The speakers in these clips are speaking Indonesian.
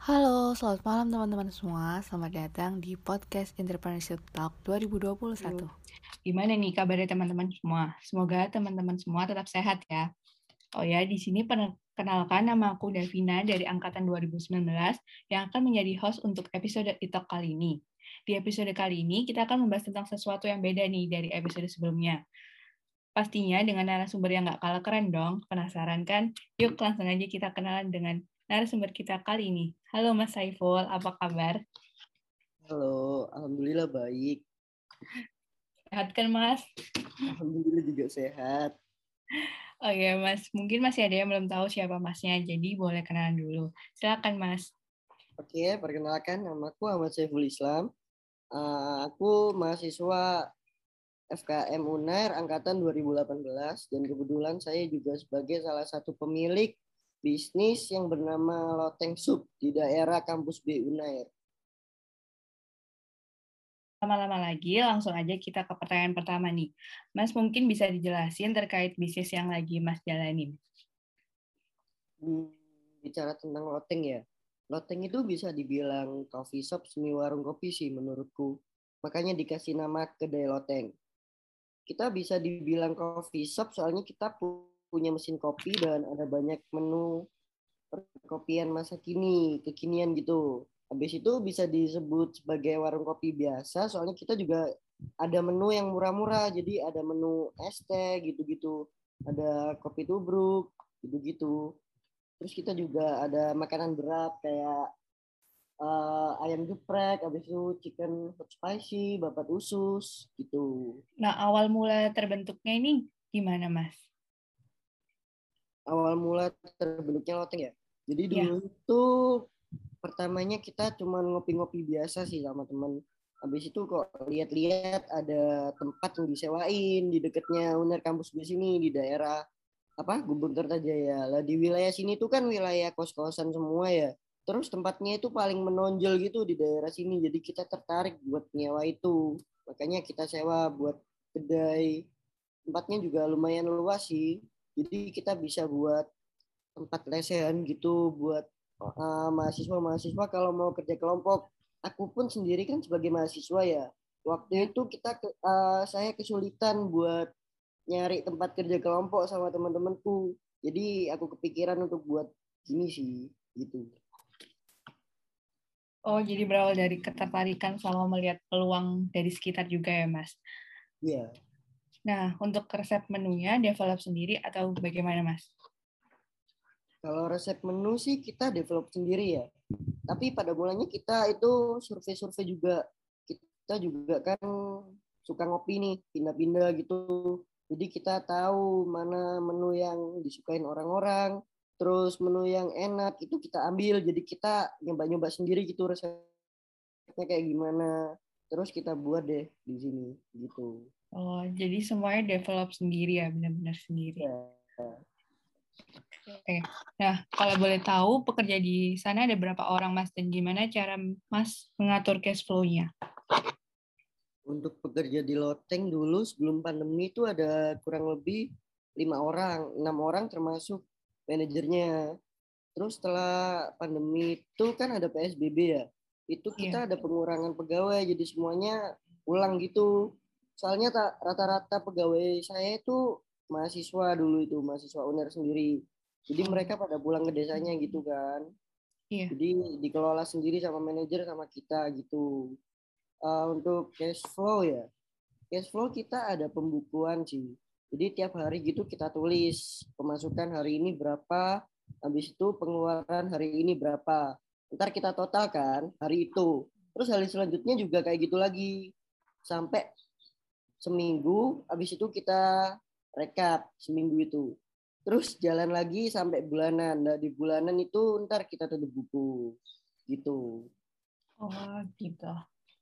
Halo, selamat malam teman-teman semua. Selamat datang di podcast Entrepreneurship Talk 2021. Gimana nih kabarnya teman-teman semua? Semoga teman-teman semua tetap sehat ya. Oh ya, di sini perkenalkan nama aku Davina dari angkatan 2019 yang akan menjadi host untuk episode Italk kali ini. Di episode kali ini kita akan membahas tentang sesuatu yang beda nih dari episode sebelumnya. Pastinya dengan narasumber yang nggak kalah keren dong. Penasaran kan? Yuk langsung aja kita kenalan dengan narasumber kita kali ini. Halo Mas Saiful, apa kabar? Halo, Alhamdulillah baik. Sehat kan Mas? Alhamdulillah juga sehat. Oh iya Mas, mungkin masih ada yang belum tahu siapa Masnya, jadi boleh kenalan dulu. Silakan Mas. Oke, perkenalkan nama aku Ahmad Saiful Islam. Uh, aku mahasiswa FKM UNAIR angkatan 2018 dan kebetulan saya juga sebagai salah satu pemilik bisnis yang bernama Loteng Sup di daerah kampus B UNAIR. Lama-lama lagi, langsung aja kita ke pertanyaan pertama nih. Mas mungkin bisa dijelasin terkait bisnis yang lagi Mas jalanin. Hmm, bicara tentang loteng ya. Loteng itu bisa dibilang coffee shop semi warung kopi sih menurutku. Makanya dikasih nama kedai loteng kita bisa dibilang coffee shop soalnya kita punya mesin kopi dan ada banyak menu perkopian masa kini, kekinian gitu. Habis itu bisa disebut sebagai warung kopi biasa soalnya kita juga ada menu yang murah-murah. Jadi ada menu es teh gitu-gitu. Ada kopi tubruk gitu-gitu. Terus kita juga ada makanan berat kayak uh, ayam geprek, habis itu chicken hot spicy, babat usus gitu. Nah, awal mula terbentuknya ini gimana, Mas? Awal mula terbentuknya loteng ya. Jadi iya. dulu ya. itu pertamanya kita cuma ngopi-ngopi biasa sih sama teman. Habis itu kok lihat-lihat ada tempat yang disewain di dekatnya Uner kampus di sini di daerah apa Gubernur Kertajaya. Lah di wilayah sini tuh kan wilayah kos-kosan semua ya terus tempatnya itu paling menonjol gitu di daerah sini jadi kita tertarik buat nyewa itu makanya kita sewa buat kedai tempatnya juga lumayan luas sih jadi kita bisa buat tempat lesehan gitu buat uh, mahasiswa-mahasiswa kalau mau kerja kelompok aku pun sendiri kan sebagai mahasiswa ya waktu itu kita uh, saya kesulitan buat nyari tempat kerja kelompok sama teman-temanku jadi aku kepikiran untuk buat gini sih gitu Oh, jadi berawal dari ketertarikan sama melihat peluang dari sekitar juga ya, Mas? Iya. Yeah. Nah, untuk resep menunya develop sendiri atau bagaimana, Mas? Kalau resep menu sih kita develop sendiri ya. Tapi pada mulanya kita itu survei-survei juga. Kita juga kan suka ngopi nih, pindah-pindah gitu. Jadi kita tahu mana menu yang disukain orang-orang, terus menu yang enak itu kita ambil jadi kita nyoba-nyoba sendiri gitu resepnya kayak gimana terus kita buat deh di sini gitu oh jadi semuanya develop sendiri ya benar-benar sendiri ya. Oke, nah kalau boleh tahu pekerja di sana ada berapa orang mas dan gimana cara mas mengatur cash flow-nya? Untuk pekerja di loteng dulu sebelum pandemi itu ada kurang lebih lima orang, enam orang termasuk manajernya. Terus setelah pandemi itu kan ada PSBB ya. Itu kita yeah. ada pengurangan pegawai jadi semuanya pulang gitu. Soalnya rata-rata pegawai saya itu mahasiswa dulu itu, mahasiswa UNER sendiri. Jadi mereka pada pulang ke desanya gitu kan. Yeah. Jadi dikelola sendiri sama manajer sama kita gitu. Uh, untuk cash flow ya. Cash flow kita ada pembukuan sih. Jadi tiap hari gitu kita tulis pemasukan hari ini berapa, habis itu pengeluaran hari ini berapa. Ntar kita totalkan hari itu. Terus hari selanjutnya juga kayak gitu lagi. Sampai seminggu, habis itu kita rekap seminggu itu. Terus jalan lagi sampai bulanan. Nah, di bulanan itu ntar kita tutup buku. Gitu. Oh, gitu.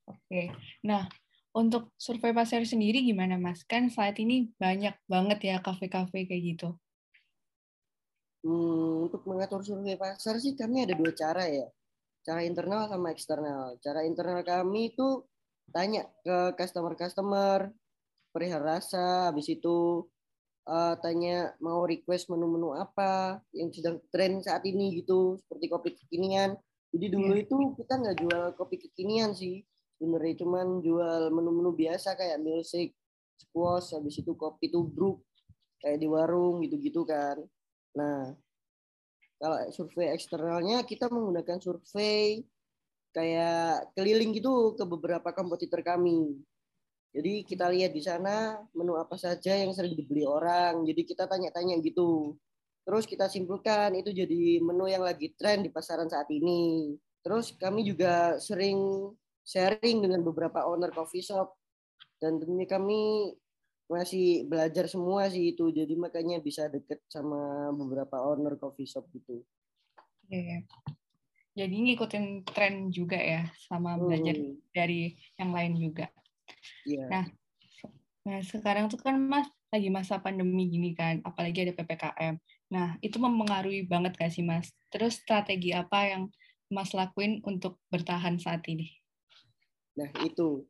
Oke. Nah, untuk survei pasar sendiri gimana Mas? Kan saat ini banyak banget ya kafe-kafe kayak gitu. Hmm, untuk mengatur survei pasar sih kami ada dua cara ya. Cara internal sama eksternal. Cara internal kami itu tanya ke customer-customer perihal rasa, habis itu uh, tanya mau request menu-menu apa yang sedang tren saat ini gitu, seperti kopi kekinian. Jadi dulu itu kita nggak jual kopi kekinian sih. Sebenarnya cuman jual menu-menu biasa kayak milkshake, squash, habis itu kopi tubruk kayak di warung gitu-gitu kan. Nah, kalau survei eksternalnya kita menggunakan survei kayak keliling gitu ke beberapa kompetitor kami. Jadi kita lihat di sana menu apa saja yang sering dibeli orang. Jadi kita tanya-tanya gitu. Terus kita simpulkan itu jadi menu yang lagi tren di pasaran saat ini. Terus kami juga sering sharing dengan beberapa owner coffee shop dan tentunya kami masih belajar semua sih itu jadi makanya bisa deket sama beberapa owner coffee shop gitu. Iya. Jadi ngikutin tren juga ya sama belajar hmm. dari yang lain juga. Iya. Nah, nah sekarang tuh kan Mas lagi masa pandemi gini kan, apalagi ada PPKM. Nah, itu mempengaruhi banget gak sih Mas? Terus strategi apa yang Mas lakuin untuk bertahan saat ini? Nah, itu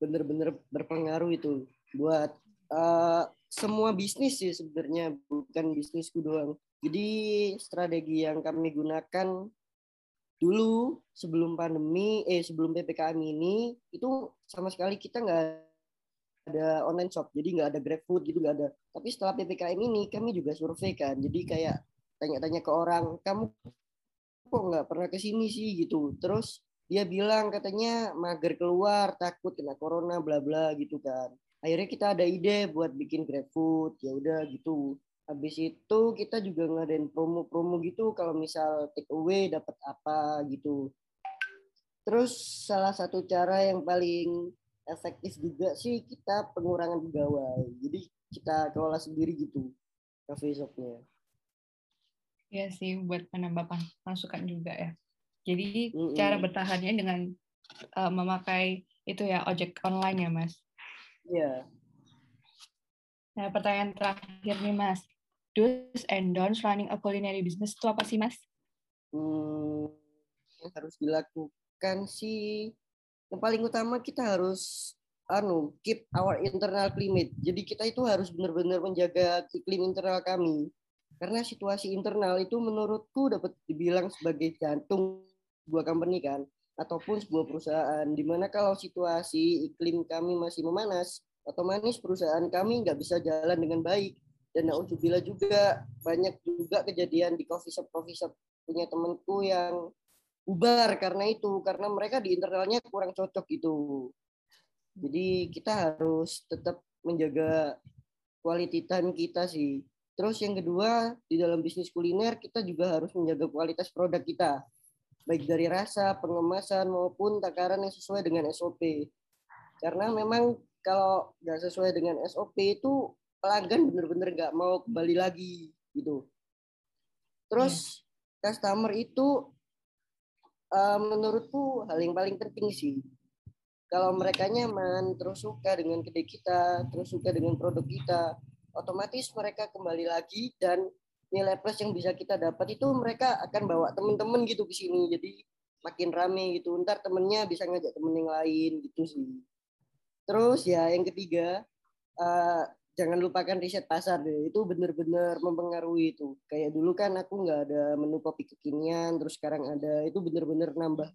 benar-benar berpengaruh itu buat uh, semua bisnis sih sebenarnya bukan bisnisku doang. Jadi strategi yang kami gunakan dulu sebelum pandemi eh sebelum ppkm ini itu sama sekali kita nggak ada online shop. Jadi nggak ada grab food gitu nggak ada. Tapi setelah ppkm ini kami juga survei kan. Jadi kayak tanya-tanya ke orang kamu kok nggak pernah ke sini sih? gitu. Terus dia bilang katanya mager keluar takut kena corona bla bla gitu kan. Akhirnya kita ada ide buat bikin GrabFood ya udah gitu habis itu kita juga ngadain promo-promo gitu kalau misal take away dapat apa gitu terus salah satu cara yang paling efektif juga sih kita pengurangan pegawai jadi kita kelola sendiri gitu cafe shopnya Iya sih buat menambah masukan juga ya jadi mm -hmm. cara bertahannya dengan uh, memakai itu ya ojek online ya mas Iya. Nah, pertanyaan terakhir nih, Mas. Do's and don'ts running a culinary business itu apa sih, Mas? Hmm, yang harus dilakukan sih, yang paling utama kita harus anu keep our internal climate. Jadi kita itu harus benar-benar menjaga iklim internal kami. Karena situasi internal itu menurutku dapat dibilang sebagai jantung sebuah company kan ataupun sebuah perusahaan di mana kalau situasi iklim kami masih memanas otomatis perusahaan kami nggak bisa jalan dengan baik dan bila juga banyak juga kejadian di coffee shop coffee shop punya temanku yang bubar karena itu karena mereka di internalnya kurang cocok itu jadi kita harus tetap menjaga quality time kita sih. Terus yang kedua di dalam bisnis kuliner kita juga harus menjaga kualitas produk kita. Baik dari rasa, pengemasan maupun takaran yang sesuai dengan SOP. Karena memang kalau nggak sesuai dengan SOP itu pelanggan benar-benar nggak mau kembali lagi gitu. Terus hmm. customer itu uh, menurutku hal yang paling penting sih. Kalau mereka nyaman, terus suka dengan kedai kita, terus suka dengan produk kita, otomatis mereka kembali lagi dan nilai plus yang bisa kita dapat itu mereka akan bawa temen-temen gitu ke sini jadi makin rame gitu ntar temennya bisa ngajak temen yang lain gitu sih terus ya yang ketiga uh, jangan lupakan riset pasar deh itu bener-bener mempengaruhi itu kayak dulu kan aku nggak ada menu kopi kekinian terus sekarang ada itu bener-bener nambah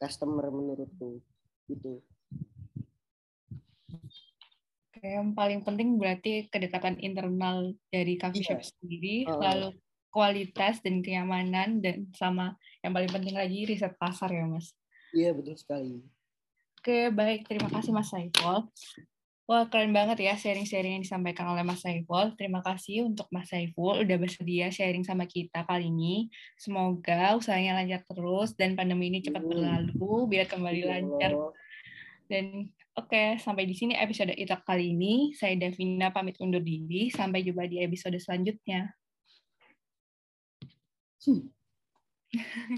customer menurutku gitu yang paling penting berarti kedekatan internal dari coffee yeah. shop sendiri, uh. lalu kualitas dan kenyamanan dan sama yang paling penting lagi riset pasar ya mas. Iya yeah, betul sekali. Oke baik terima kasih mas Saiful. Wah keren banget ya sharing-sharing yang disampaikan oleh Mas Saiful. Terima kasih untuk Mas Saiful udah bersedia sharing sama kita kali ini. Semoga usahanya lancar terus dan pandemi ini cepat berlalu biar kembali lancar. Dan Oke, sampai di sini episode Itak kali ini. Saya Davina pamit undur diri. Sampai jumpa di episode selanjutnya. Hmm.